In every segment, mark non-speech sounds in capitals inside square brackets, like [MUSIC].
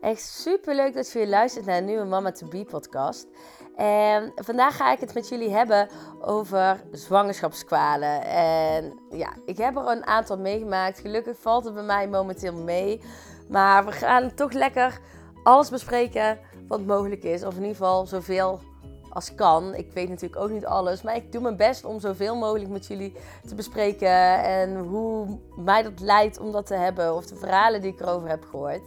Echt super leuk dat je weer luistert naar een nieuwe Mama to Be podcast. En vandaag ga ik het met jullie hebben over zwangerschapskwalen. En ja, ik heb er een aantal meegemaakt. Gelukkig valt het bij mij momenteel mee. Maar we gaan toch lekker alles bespreken wat mogelijk is. Of in ieder geval zoveel als kan. Ik weet natuurlijk ook niet alles, maar ik doe mijn best om zoveel mogelijk met jullie te bespreken. En hoe mij dat leidt om dat te hebben, of de verhalen die ik erover heb gehoord.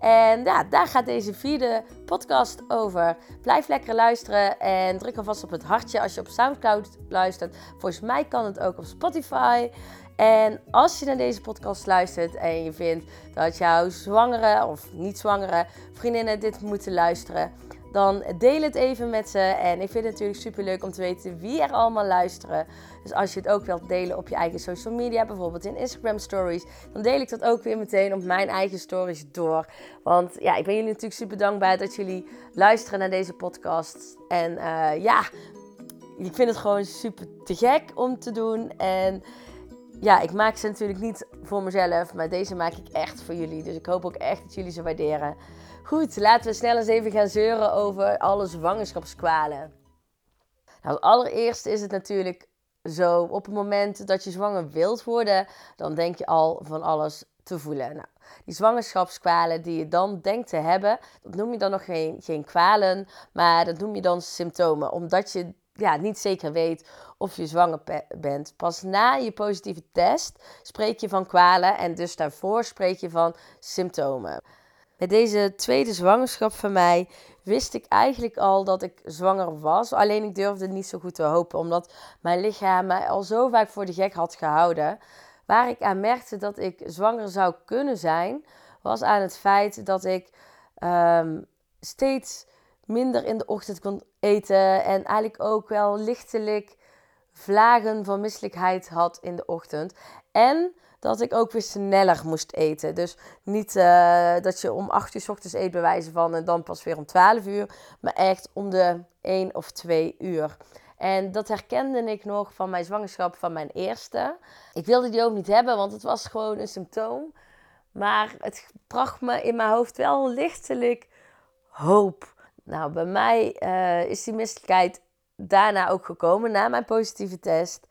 En ja, daar gaat deze vierde podcast over. Blijf lekker luisteren en druk alvast op het hartje als je op Soundcloud luistert. Volgens mij kan het ook op Spotify. En als je naar deze podcast luistert en je vindt dat jouw zwangere of niet zwangere vriendinnen dit moeten luisteren, dan deel het even met ze. En ik vind het natuurlijk super leuk om te weten wie er allemaal luisteren. Dus als je het ook wilt delen op je eigen social media, bijvoorbeeld in Instagram stories, dan deel ik dat ook weer meteen op mijn eigen stories door. Want ja, ik ben jullie natuurlijk super dankbaar dat jullie luisteren naar deze podcast. En uh, ja, ik vind het gewoon super te gek om te doen. En ja, ik maak ze natuurlijk niet voor mezelf, maar deze maak ik echt voor jullie. Dus ik hoop ook echt dat jullie ze waarderen. Goed, laten we snel eens even gaan zeuren over alle zwangerschapskwalen. Nou, als is het natuurlijk zo, op het moment dat je zwanger wilt worden, dan denk je al van alles te voelen. Nou, die zwangerschapskwalen die je dan denkt te hebben, dat noem je dan nog geen, geen kwalen, maar dat noem je dan symptomen. Omdat je ja, niet zeker weet of je zwanger bent. Pas na je positieve test spreek je van kwalen en dus daarvoor spreek je van symptomen. Met deze tweede zwangerschap van mij wist ik eigenlijk al dat ik zwanger was. Alleen ik durfde niet zo goed te hopen, omdat mijn lichaam mij al zo vaak voor de gek had gehouden. Waar ik aan merkte dat ik zwanger zou kunnen zijn, was aan het feit dat ik um, steeds minder in de ochtend kon eten. En eigenlijk ook wel lichtelijk vlagen van misselijkheid had in de ochtend. En dat ik ook weer sneller moest eten. Dus niet uh, dat je om 8 uur s ochtends eet bij wijze van en dan pas weer om 12 uur. Maar echt om de 1 of 2 uur. En dat herkende ik nog van mijn zwangerschap van mijn eerste. Ik wilde die ook niet hebben, want het was gewoon een symptoom. Maar het bracht me in mijn hoofd wel lichtelijk hoop. Nou, bij mij uh, is die misselijkheid daarna ook gekomen, na mijn positieve test.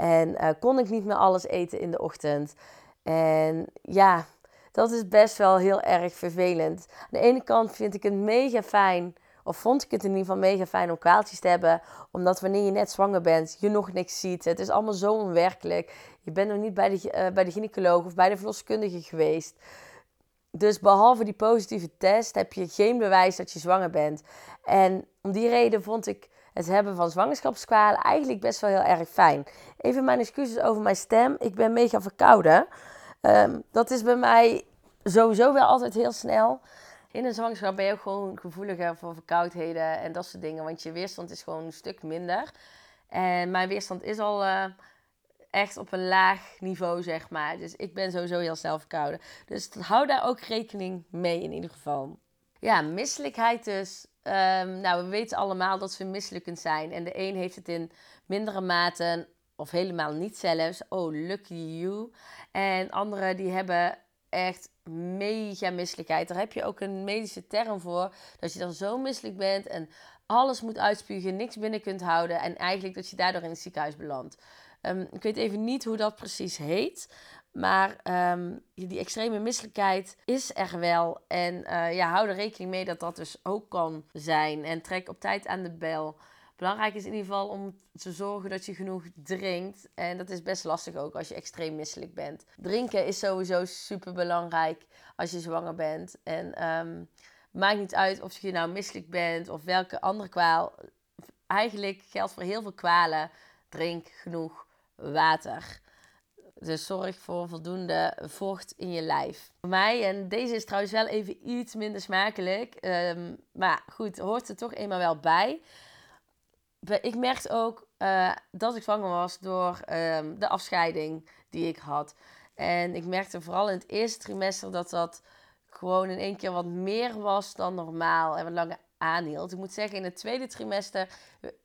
En uh, kon ik niet meer alles eten in de ochtend. En ja, dat is best wel heel erg vervelend. Aan de ene kant vind ik het mega fijn, of vond ik het in ieder geval mega fijn om kwaaltjes te hebben. Omdat wanneer je net zwanger bent, je nog niks ziet. Het is allemaal zo onwerkelijk. Je bent nog niet bij de, uh, bij de gynaecoloog of bij de verloskundige geweest. Dus behalve die positieve test heb je geen bewijs dat je zwanger bent. En om die reden vond ik het hebben van zwangerschapskwalen eigenlijk best wel heel erg fijn. Even mijn excuses over mijn stem. Ik ben mega verkouden. Um, dat is bij mij sowieso wel altijd heel snel. In een zwangerschap ben je ook gewoon gevoeliger voor verkoudheden en dat soort dingen. Want je weerstand is gewoon een stuk minder. En mijn weerstand is al uh, echt op een laag niveau, zeg maar. Dus ik ben sowieso heel snel verkouden. Dus hou daar ook rekening mee in ieder geval. Ja, misselijkheid dus. Um, nou, we weten allemaal dat we misselijk zijn. En de een heeft het in mindere mate of helemaal niet zelfs. Oh, lucky you. En anderen die hebben echt mega misselijkheid. Daar heb je ook een medische term voor. Dat je dan zo misselijk bent en alles moet uitspugen, niks binnen kunt houden. En eigenlijk dat je daardoor in het ziekenhuis belandt. Um, ik weet even niet hoe dat precies heet. Maar um, die extreme misselijkheid is er wel. En uh, ja, hou er rekening mee dat dat dus ook kan zijn. En trek op tijd aan de bel. Belangrijk is in ieder geval om te zorgen dat je genoeg drinkt. En dat is best lastig ook als je extreem misselijk bent. Drinken is sowieso super belangrijk als je zwanger bent. En um, maakt niet uit of je nou misselijk bent of welke andere kwaal. Eigenlijk geldt voor heel veel kwalen: drink genoeg water. Dus zorg voor voldoende vocht in je lijf. Voor mij, en deze is trouwens wel even iets minder smakelijk. Um, maar goed, hoort er toch eenmaal wel bij. Ik merkte ook uh, dat ik zwanger was door um, de afscheiding die ik had. En ik merkte vooral in het eerste trimester dat dat gewoon in één keer wat meer was dan normaal. En wat langer aanhield. Ik moet zeggen, in het tweede trimester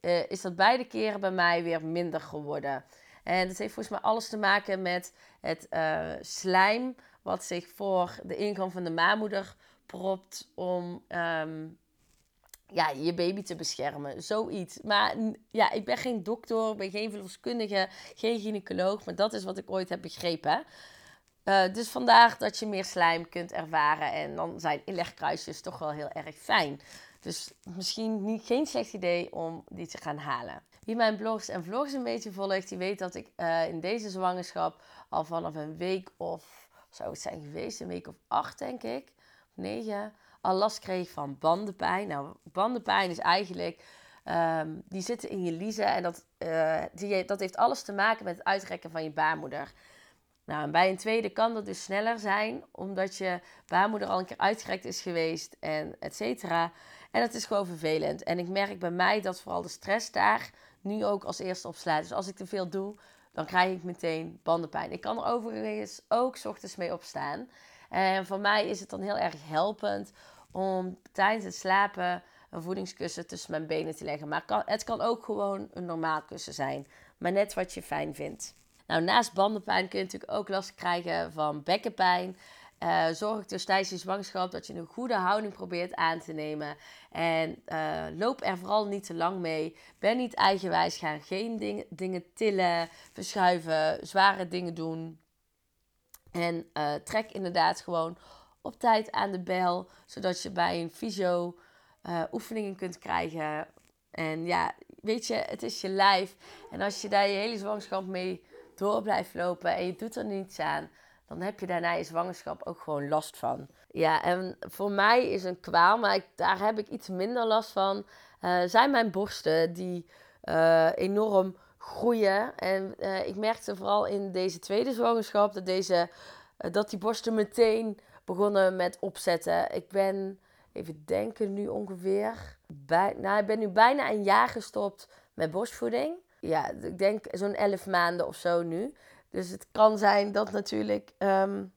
uh, is dat beide keren bij mij weer minder geworden. En dat heeft volgens mij alles te maken met het uh, slijm wat zich voor de ingang van de maanmoeder gepropt om ehm, ja, je baby te beschermen. Zoiets. Maar ja, ik ben geen dokter, ben geen verloskundige, geen gynaecoloog. Maar dat is wat ik ooit heb begrepen. Uh, dus vandaag dat je meer slijm kunt ervaren. En dan zijn inlegkruisjes toch wel heel erg fijn. Dus misschien niet, geen slecht idee om die te gaan halen. Wie mijn blogs en vlogs een beetje volgt, die weet dat ik uh, in deze zwangerschap al vanaf een week of, zou het zijn geweest, een week of acht denk ik, of negen, al last kreeg van bandenpijn. Nou, bandenpijn is eigenlijk, um, die zitten in je liezen en dat, uh, die, dat heeft alles te maken met het uitrekken van je baarmoeder. Nou, en bij een tweede kan dat dus sneller zijn, omdat je baarmoeder al een keer uitgerekt is geweest en et cetera. En dat is gewoon vervelend. En ik merk bij mij dat vooral de stress daar nu ook als eerste opslaat. Dus als ik te veel doe, dan krijg ik meteen bandenpijn. Ik kan er overigens ook ochtends mee opstaan. En voor mij is het dan heel erg helpend om tijdens het slapen een voedingskussen tussen mijn benen te leggen. Maar het kan ook gewoon een normaal kussen zijn. Maar net wat je fijn vindt. Nou, naast bandenpijn kun je natuurlijk ook last krijgen van bekkenpijn. Uh, zorg dus tijdens je zwangerschap dat je een goede houding probeert aan te nemen. En uh, loop er vooral niet te lang mee. Ben niet eigenwijs. Ga geen ding, dingen tillen, verschuiven, zware dingen doen. En uh, trek inderdaad gewoon op tijd aan de bel. Zodat je bij een fysio oefeningen kunt krijgen. En ja, weet je, het is je lijf. En als je daar je hele zwangerschap mee door blijft lopen en je doet er niets aan, dan heb je daarna je zwangerschap ook gewoon last van. Ja, en voor mij is een kwaal, maar daar heb ik iets minder last van, uh, zijn mijn borsten die uh, enorm groeien. En uh, ik merkte vooral in deze tweede zwangerschap dat, deze, dat die borsten meteen begonnen met opzetten. Ik ben, even denken, nu ongeveer, bij, nou, ik ben nu bijna een jaar gestopt met borstvoeding ja, ik denk zo'n 11 maanden of zo nu. Dus het kan zijn dat natuurlijk um,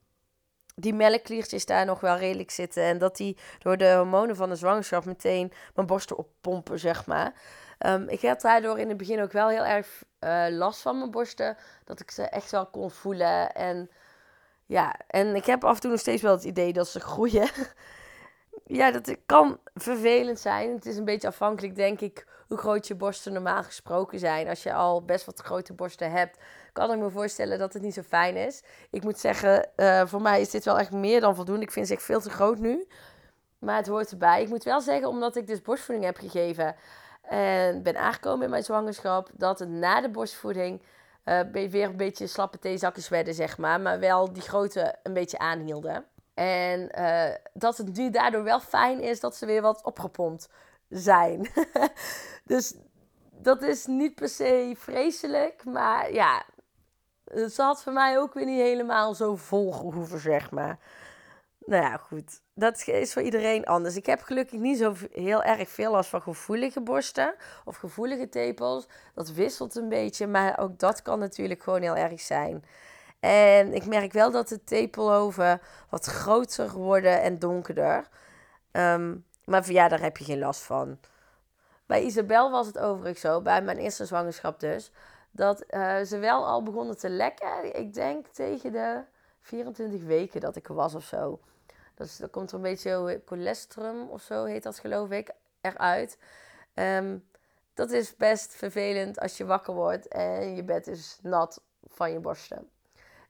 die melkkliertjes daar nog wel redelijk zitten. En dat die door de hormonen van de zwangerschap meteen mijn borsten oppompen, zeg maar. Um, ik had daardoor in het begin ook wel heel erg uh, last van mijn borsten. Dat ik ze echt wel kon voelen. En ja, en ik heb af en toe nog steeds wel het idee dat ze groeien. [LAUGHS] ja, dat kan vervelend zijn. Het is een beetje afhankelijk, denk ik, hoe groot je borsten normaal gesproken zijn. Als je al best wat grote borsten hebt, kan ik me voorstellen dat het niet zo fijn is. Ik moet zeggen, uh, voor mij is dit wel echt meer dan voldoende. Ik vind ze echt veel te groot nu. Maar het hoort erbij. Ik moet wel zeggen, omdat ik dus borstvoeding heb gegeven en ben aangekomen in mijn zwangerschap, dat het na de borstvoeding uh, weer een beetje slappe theezakjes werden, zeg maar. Maar wel die grote een beetje aanhielden. En uh, dat het nu daardoor wel fijn is dat ze weer wat opgepompt zijn. [LAUGHS] dus dat is niet per se vreselijk. Maar ja, het had voor mij ook weer niet helemaal zo vol gehoeven, zeg maar. Nou ja, goed. Dat is voor iedereen anders. Ik heb gelukkig niet zo heel erg veel last van gevoelige borsten of gevoelige tepels. Dat wisselt een beetje, maar ook dat kan natuurlijk gewoon heel erg zijn. En ik merk wel dat de tepelhoven wat groter worden en donkerder. Um, maar ja, daar heb je geen last van. Bij Isabel was het overigens zo, bij mijn eerste zwangerschap dus, dat uh, ze wel al begonnen te lekken. Ik denk tegen de 24 weken dat ik er was of zo. Dus dan komt er een beetje cholesterol of zo heet dat geloof ik, eruit. Um, dat is best vervelend als je wakker wordt en je bed is nat van je borsten.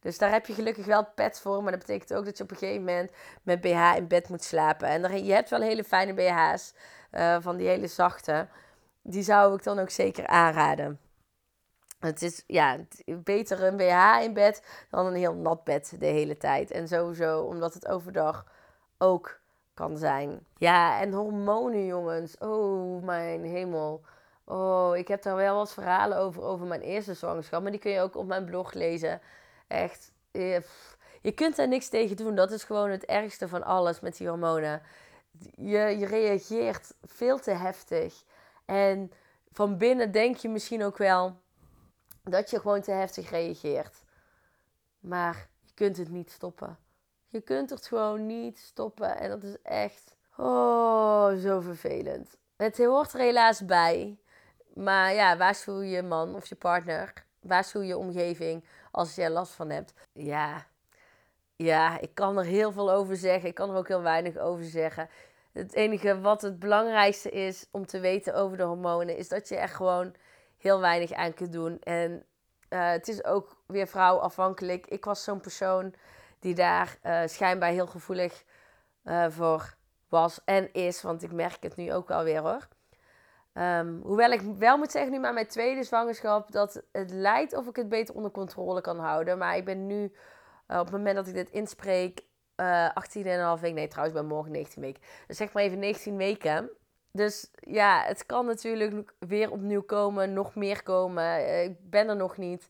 Dus daar heb je gelukkig wel pet voor. Maar dat betekent ook dat je op een gegeven moment met BH in bed moet slapen. En je hebt wel hele fijne BH's. Uh, van die hele zachte. Die zou ik dan ook zeker aanraden. Het is ja, beter een BH in bed dan een heel nat bed de hele tijd. En sowieso omdat het overdag ook kan zijn. Ja, en hormonen, jongens. Oh, mijn hemel. Oh, ik heb daar wel wat verhalen over, over mijn eerste zwangerschap. Maar die kun je ook op mijn blog lezen. Echt, je, je kunt er niks tegen doen. Dat is gewoon het ergste van alles met die hormonen. Je, je reageert veel te heftig. En van binnen denk je misschien ook wel dat je gewoon te heftig reageert. Maar je kunt het niet stoppen. Je kunt het gewoon niet stoppen. En dat is echt oh, zo vervelend. Het hoort er helaas bij. Maar ja, waarschuw je man of je partner. Waarschuw je omgeving als je er last van hebt. Ja, ja, ik kan er heel veel over zeggen. Ik kan er ook heel weinig over zeggen. Het enige wat het belangrijkste is om te weten over de hormonen, is dat je er gewoon heel weinig aan kunt doen. En uh, het is ook weer vrouwafhankelijk. Ik was zo'n persoon die daar uh, schijnbaar heel gevoelig uh, voor was en is. Want ik merk het nu ook wel weer hoor. Um, hoewel ik wel moet zeggen, nu maar mijn tweede zwangerschap, dat het lijkt of ik het beter onder controle kan houden. Maar ik ben nu, op het moment dat ik dit inspreek, uh, 18,5 weken. Nee, trouwens, ik ben morgen 19 weken. Dus zeg maar even 19 weken. Dus ja, het kan natuurlijk weer opnieuw komen, nog meer komen. Ik ben er nog niet.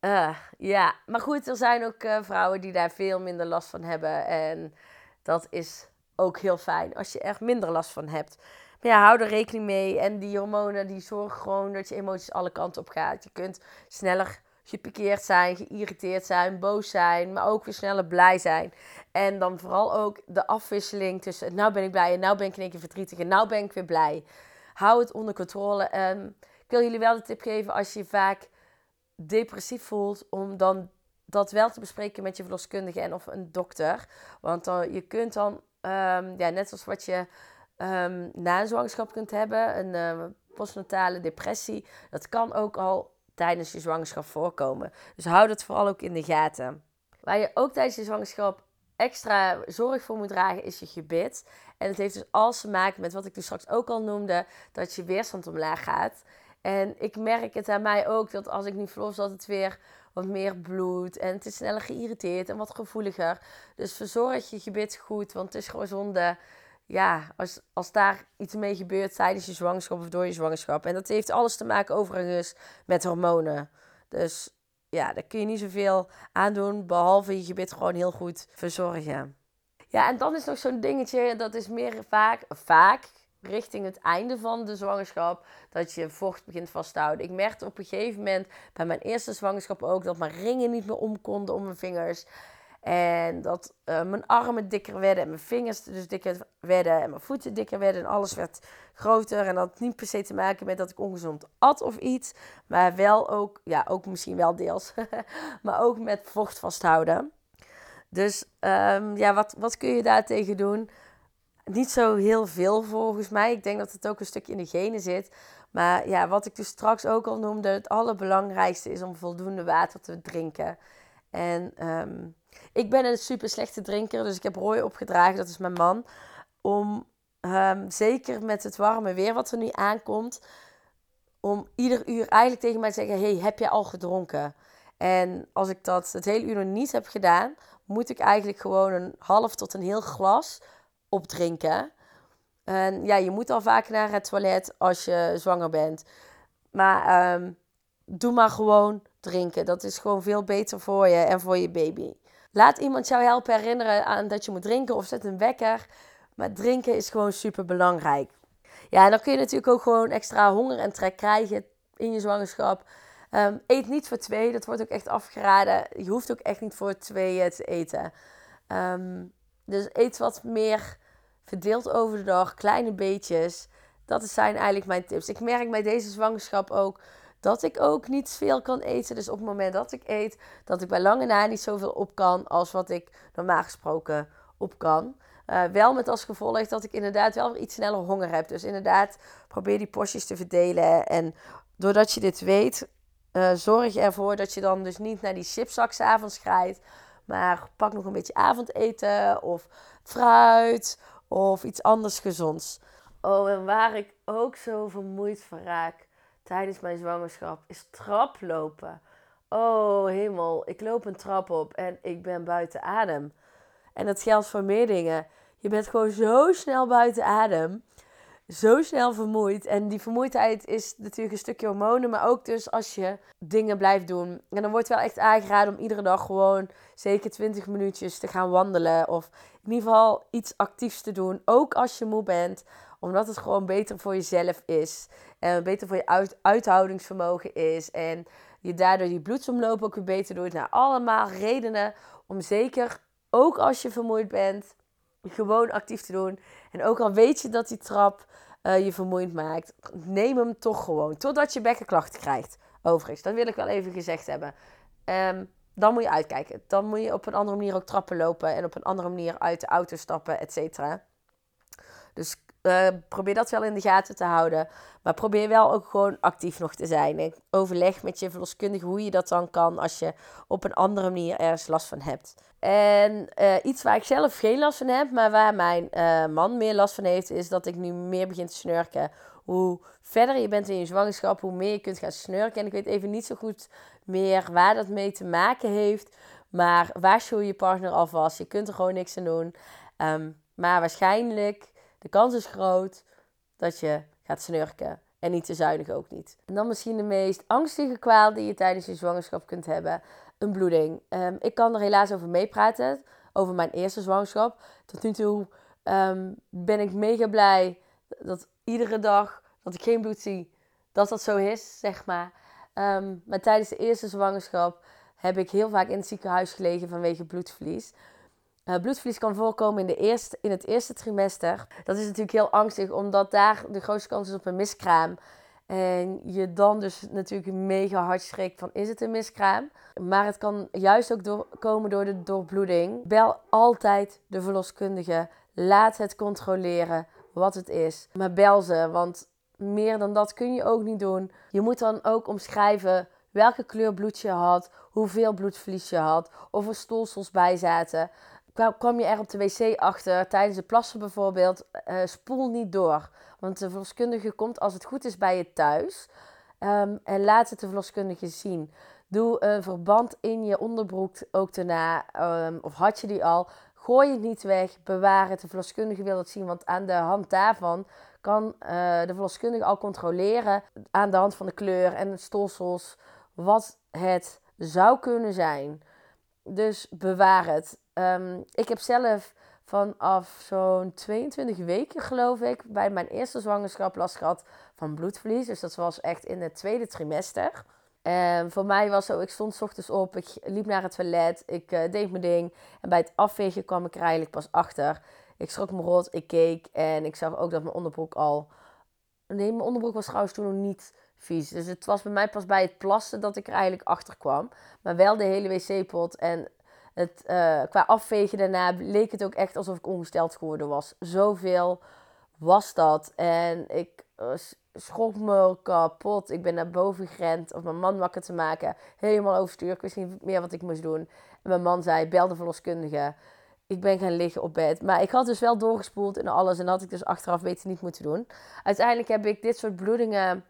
Uh, ja, maar goed, er zijn ook uh, vrouwen die daar veel minder last van hebben. En dat is ook heel fijn als je er minder last van hebt. Maar ja, hou er rekening mee. En die hormonen die zorgen gewoon dat je emoties alle kanten op gaat. Je kunt sneller gepikeerd zijn, geïrriteerd zijn, boos zijn, maar ook weer sneller blij zijn. En dan vooral ook de afwisseling tussen nou ben ik blij en nou ben ik in één verdrietig en nou ben ik weer blij. Hou het onder controle. Um, ik wil jullie wel de tip geven als je vaak depressief voelt, om dan dat wel te bespreken met je verloskundige en of een dokter. Want dan, je kunt dan, um, ja, net zoals wat je um, na een zwangerschap kunt hebben, een uh, postnatale depressie, dat kan ook al tijdens je zwangerschap voorkomen. Dus hou dat vooral ook in de gaten. Waar je ook tijdens je zwangerschap extra zorg voor moet dragen, is je gebit. En het heeft dus alles te maken met wat ik dus straks ook al noemde, dat je weerstand omlaag gaat. En ik merk het aan mij ook dat als ik nu verlof, dat het weer wat meer bloed en het is sneller geïrriteerd en wat gevoeliger. Dus verzorg je gebit goed, want het is gewoon zonde ja, als, als daar iets mee gebeurt tijdens je zwangerschap of door je zwangerschap. En dat heeft alles te maken overigens met hormonen. Dus ja, daar kun je niet zoveel aan doen, behalve je gebit gewoon heel goed verzorgen. Ja, en dan is nog zo'n dingetje, dat is meer vaak, vaak richting het einde van de zwangerschap, dat je vocht begint vast te houden. Ik merkte op een gegeven moment bij mijn eerste zwangerschap ook dat mijn ringen niet meer om konden om mijn vingers. En dat uh, mijn armen dikker werden en mijn vingers dus dikker werden en mijn voeten dikker werden en alles werd groter. En dat had niet per se te maken met dat ik ongezond at of iets, maar wel ook, ja, ook misschien wel deels, [LAUGHS] maar ook met vocht vasthouden. Dus um, ja, wat, wat kun je daar tegen doen? Niet zo heel veel volgens mij. Ik denk dat het ook een stukje in de genen zit. Maar ja, wat ik dus straks ook al noemde, het allerbelangrijkste is om voldoende water te drinken. En um, ik ben een super slechte drinker, dus ik heb Roy opgedragen, dat is mijn man, om um, zeker met het warme weer wat er nu aankomt, om ieder uur eigenlijk tegen mij te zeggen: Hey, heb je al gedronken? En als ik dat het hele uur nog niet heb gedaan, moet ik eigenlijk gewoon een half tot een heel glas opdrinken. En ja, je moet al vaak naar het toilet als je zwanger bent. Maar um, doe maar gewoon drinken. Dat is gewoon veel beter voor je en voor je baby. Laat iemand jou helpen herinneren aan dat je moet drinken of zet een wekker. Maar drinken is gewoon super belangrijk. Ja, en dan kun je natuurlijk ook gewoon extra honger en trek krijgen in je zwangerschap. Um, eet niet voor twee, dat wordt ook echt afgeraden. Je hoeft ook echt niet voor tweeën te eten. Um, dus eet wat meer verdeeld over de dag, kleine beetjes. Dat zijn eigenlijk mijn tips. Ik merk bij deze zwangerschap ook dat ik ook niet veel kan eten. Dus op het moment dat ik eet, dat ik bij lange na niet zoveel op kan als wat ik normaal gesproken op kan. Uh, wel met als gevolg dat ik inderdaad wel iets sneller honger heb. Dus inderdaad, probeer die porties te verdelen. En doordat je dit weet, uh, zorg ervoor dat je dan dus niet naar die chipzak s'avonds grijpt. Maar pak nog een beetje avondeten of fruit of iets anders gezonds. Oh, en waar ik ook zo vermoeid van raak tijdens mijn zwangerschap is traplopen. Oh hemel, ik loop een trap op en ik ben buiten adem. En dat geldt voor meer dingen. Je bent gewoon zo snel buiten adem. Zo snel vermoeid. En die vermoeidheid is natuurlijk een stukje hormonen. Maar ook dus als je dingen blijft doen. En dan wordt wel echt aangeraden om iedere dag gewoon zeker 20 minuutjes te gaan wandelen. Of in ieder geval iets actiefs te doen. Ook als je moe bent omdat het gewoon beter voor jezelf is. En beter voor je uit, uithoudingsvermogen is. En je daardoor die bloedsomloop ook weer beter doet. Nou, allemaal redenen om zeker, ook als je vermoeid bent, gewoon actief te doen. En ook al weet je dat die trap uh, je vermoeid maakt, neem hem toch gewoon. Totdat je bekkenklachten krijgt. Overigens, dat wil ik wel even gezegd hebben. Um, dan moet je uitkijken. Dan moet je op een andere manier ook trappen lopen en op een andere manier uit de auto stappen, et cetera. Dus uh, probeer dat wel in de gaten te houden. Maar probeer wel ook gewoon actief nog te zijn. Overleg met je verloskundige hoe je dat dan kan als je op een andere manier ergens last van hebt. En uh, iets waar ik zelf geen last van heb, maar waar mijn uh, man meer last van heeft, is dat ik nu meer begin te snurken. Hoe verder je bent in je zwangerschap, hoe meer je kunt gaan snurken. En ik weet even niet zo goed meer waar dat mee te maken heeft. Maar waarschuw je partner alvast. Je kunt er gewoon niks aan doen. Um, maar waarschijnlijk de kans is groot dat je gaat snurken. En niet te zuinig ook niet. En dan misschien de meest angstige kwaal die je tijdens je zwangerschap kunt hebben. Een bloeding. Um, ik kan er helaas over meepraten. Over mijn eerste zwangerschap. Tot nu toe um, ben ik mega blij dat iedere dag dat ik geen bloed zie, dat dat zo is, zeg maar. Um, maar tijdens de eerste zwangerschap heb ik heel vaak in het ziekenhuis gelegen vanwege bloedverlies. Bloedverlies kan voorkomen in, de eerste, in het eerste trimester. Dat is natuurlijk heel angstig, omdat daar de grootste kans is op een miskraam. En je dan dus natuurlijk mega hard schrikt van is het een miskraam? Maar het kan juist ook komen door de doorbloeding. Bel altijd de verloskundige. Laat het controleren wat het is. Maar bel ze, want meer dan dat kun je ook niet doen. Je moet dan ook omschrijven welke kleur bloed je had, hoeveel bloedverlies je had, of er stolsels bij zaten kwam je er op de wc achter tijdens het plassen bijvoorbeeld, uh, spoel niet door. Want de verloskundige komt als het goed is bij je thuis ehm, en laat het de verloskundige zien. Doe een verband in je onderbroek ook daarna, um, of had je die al. Gooi het niet weg, bewaar het. De verloskundige wil het zien, want aan de hand daarvan kan uh, de verloskundige al controleren aan de hand van de kleur en de stolsels wat het zou kunnen zijn. Dus bewaar het. Um, ik heb zelf vanaf zo'n 22 weken, geloof ik, bij mijn eerste zwangerschap last gehad van bloedverlies. Dus dat was echt in het tweede trimester. En voor mij was zo, ik stond s ochtends op, ik liep naar het toilet, ik uh, deed mijn ding. En bij het afvegen kwam ik er eigenlijk pas achter. Ik schrok me rot, ik keek en ik zag ook dat mijn onderbroek al... Nee, mijn onderbroek was trouwens toen nog niet vies. Dus het was bij mij pas bij het plassen dat ik er eigenlijk achter kwam. Maar wel de hele wc-pot en het, uh, qua afvegen daarna leek het ook echt alsof ik ongesteld geworden was. Zoveel was dat. En ik uh, schrok me kapot. Ik ben naar boven gerend om mijn man wakker te maken. Helemaal overstuur. Ik wist niet meer wat ik moest doen. En mijn man zei, bel de verloskundige. Ik ben gaan liggen op bed. Maar ik had dus wel doorgespoeld en alles. En dat had ik dus achteraf weten niet moeten doen. Uiteindelijk heb ik dit soort bloedingen...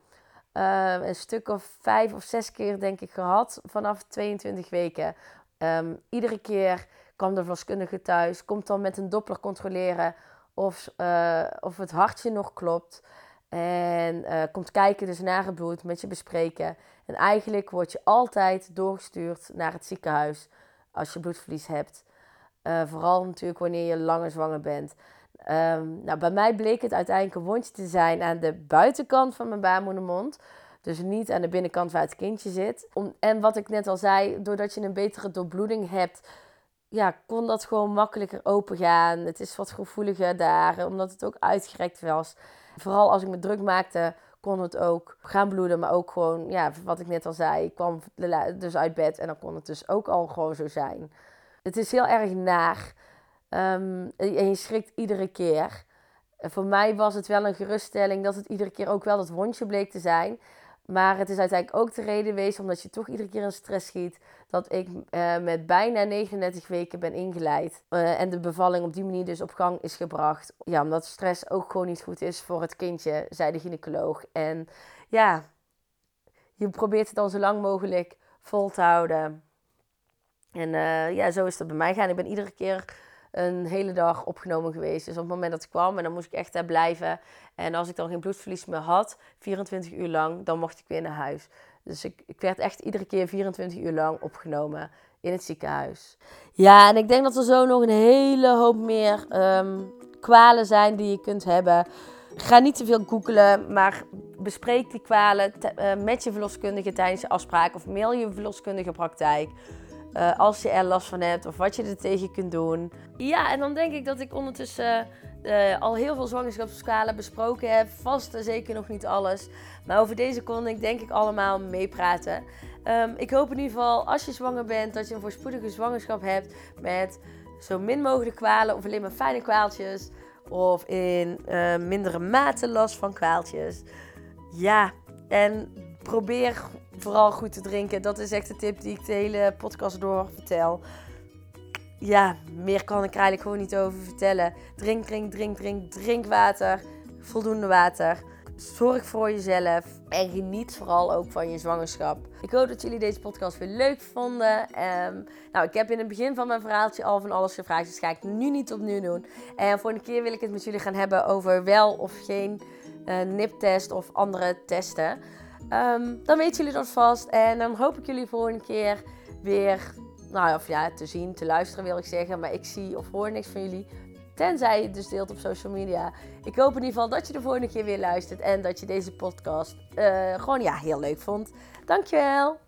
Uh, een stuk of vijf of zes keer denk ik gehad vanaf 22 weken. Ehm, iedere keer kwam de verloskundige thuis, komt dan met een doppler controleren of, uh, of het hartje nog klopt. En uh, komt kijken dus naar het bloed, met je bespreken. En eigenlijk word je altijd doorgestuurd naar het ziekenhuis als je bloedverlies hebt. Uh, vooral natuurlijk wanneer je langer zwanger bent. Um, nou, bij mij bleek het uiteindelijk een wondje te zijn aan de buitenkant van mijn baarmoedermond. Dus niet aan de binnenkant waar het kindje zit. En wat ik net al zei, doordat je een betere doorbloeding hebt, ja, kon dat gewoon makkelijker open gaan. Het is wat gevoeliger daar, omdat het ook uitgerekt was. Vooral als ik me druk maakte, kon het ook gaan bloeden. Maar ook gewoon, ja, wat ik net al zei, ik kwam dus uit bed en dan kon het dus ook al gewoon zo zijn. Het is heel erg naar. Um, en je schrikt iedere keer. voor mij was het wel een geruststelling dat het iedere keer ook wel dat wondje bleek te zijn. Maar het is uiteindelijk ook de reden geweest, omdat je toch iedere keer in stress schiet, dat ik uh, met bijna 39 weken ben ingeleid. Uh, en de bevalling op die manier dus op gang is gebracht. Ja, omdat stress ook gewoon niet goed is voor het kindje, zei de gynaecoloog. En ja, je probeert het dan zo lang mogelijk vol te houden. En uh, ja, zo is dat bij mij gaan. Ik ben iedere keer een hele dag opgenomen geweest. Dus op het moment dat ik kwam, en dan moest ik echt daar blijven. En als ik dan geen bloedverlies meer had, 24 uur lang, dan mocht ik weer naar huis. Dus ik, ik werd echt iedere keer 24 uur lang opgenomen in het ziekenhuis. Ja, en ik denk dat er zo nog een hele hoop meer um, kwalen zijn die je kunt hebben. Ga niet te veel googelen, maar bespreek die kwalen uh, met je verloskundige tijdens je afspraak of mail je verloskundige praktijk. Uh, als je er last van hebt of wat je er tegen kunt doen. Ja, en dan denk ik dat ik ondertussen uh, al heel veel zwangerschapskwalen besproken heb. Vast en zeker nog niet alles. Maar over deze kon ik denk ik allemaal meepraten. Ehm, ik hoop in ieder geval als je zwanger bent, dat je een voorspoedige zwangerschap hebt met zo min mogelijk kwalen of alleen maar fijne kwaaltjes. Of in uh, mindere mate last van kwaaltjes. Ja, en probeer vooral goed te drinken. Dat is echt de tip die ik de hele podcast door vertel. Ja, meer kan ik er eigenlijk gewoon niet over vertellen. Drink, drink, drink, drink, drink water. Voldoende water. Zorg voor jezelf en geniet vooral ook van je zwangerschap. Ik hoop dat jullie deze podcast weer leuk vonden. Um, nou, ik heb in het begin van mijn verhaaltje al van alles gevraagd, dus ga ik nu niet opnieuw doen. En voor een keer wil ik het met jullie gaan hebben over wel of geen uh, niptest of andere testen. Um, dan weten jullie dat vast. En dan hoop ik jullie volgende keer weer, nou of ja, te zien, te luisteren wil ik zeggen. Maar ik zie of hoor niks van jullie. Tenzij je het dus deelt op social media. Ik hoop in ieder geval dat je de volgende keer weer luistert. En dat je deze podcast uh, gewoon ja, heel leuk vond. Dankjewel.